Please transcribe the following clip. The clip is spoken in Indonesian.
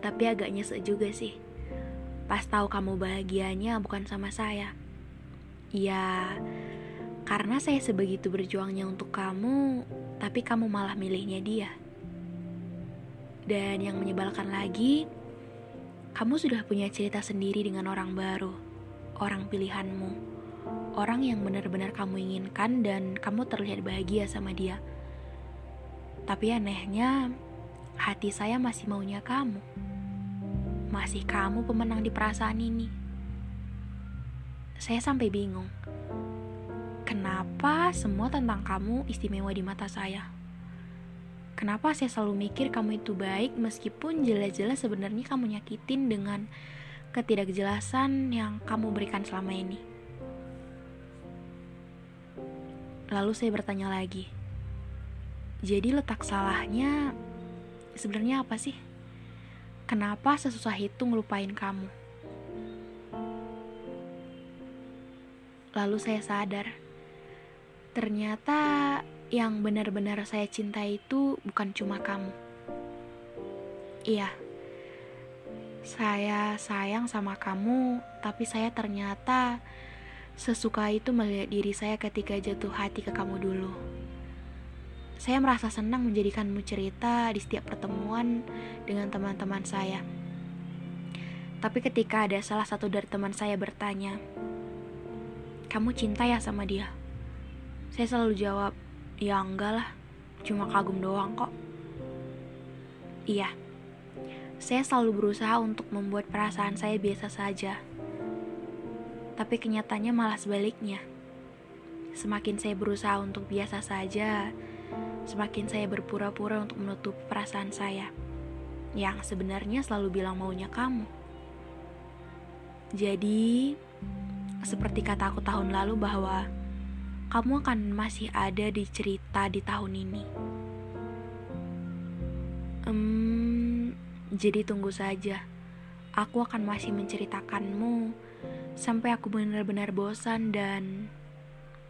Tapi agak nyesek juga sih. Pas tahu kamu bahagianya bukan sama saya. Ya, karena saya sebegitu berjuangnya untuk kamu, tapi kamu malah milihnya dia. Dan yang menyebalkan lagi, kamu sudah punya cerita sendiri dengan orang baru, orang pilihanmu, orang yang benar-benar kamu inginkan dan kamu terlihat bahagia sama dia. Tapi anehnya, hati saya masih maunya kamu. Masih kamu pemenang di perasaan ini. Saya sampai bingung. Kenapa semua tentang kamu istimewa di mata saya? Kenapa saya selalu mikir kamu itu baik meskipun jelas-jelas sebenarnya kamu nyakitin dengan ketidakjelasan yang kamu berikan selama ini? Lalu saya bertanya lagi. Jadi letak salahnya sebenarnya apa sih? Kenapa sesusah itu ngelupain kamu? Lalu saya sadar, ternyata yang benar-benar saya cinta itu bukan cuma kamu. Iya, saya sayang sama kamu, tapi saya ternyata sesuka itu melihat diri saya ketika jatuh hati ke kamu dulu. Saya merasa senang menjadikanmu cerita di setiap pertemuan dengan teman-teman saya. Tapi ketika ada salah satu dari teman saya bertanya, "Kamu cinta ya sama dia?" Saya selalu jawab, "Ya enggak lah, cuma kagum doang kok." Iya, saya selalu berusaha untuk membuat perasaan saya biasa saja. Tapi kenyataannya malah sebaliknya. Semakin saya berusaha untuk biasa saja, semakin saya berpura-pura untuk menutup perasaan saya yang sebenarnya selalu bilang maunya kamu. Jadi, seperti kata aku tahun lalu bahwa kamu akan masih ada di cerita di tahun ini. Hmm, jadi tunggu saja. Aku akan masih menceritakanmu sampai aku benar-benar bosan dan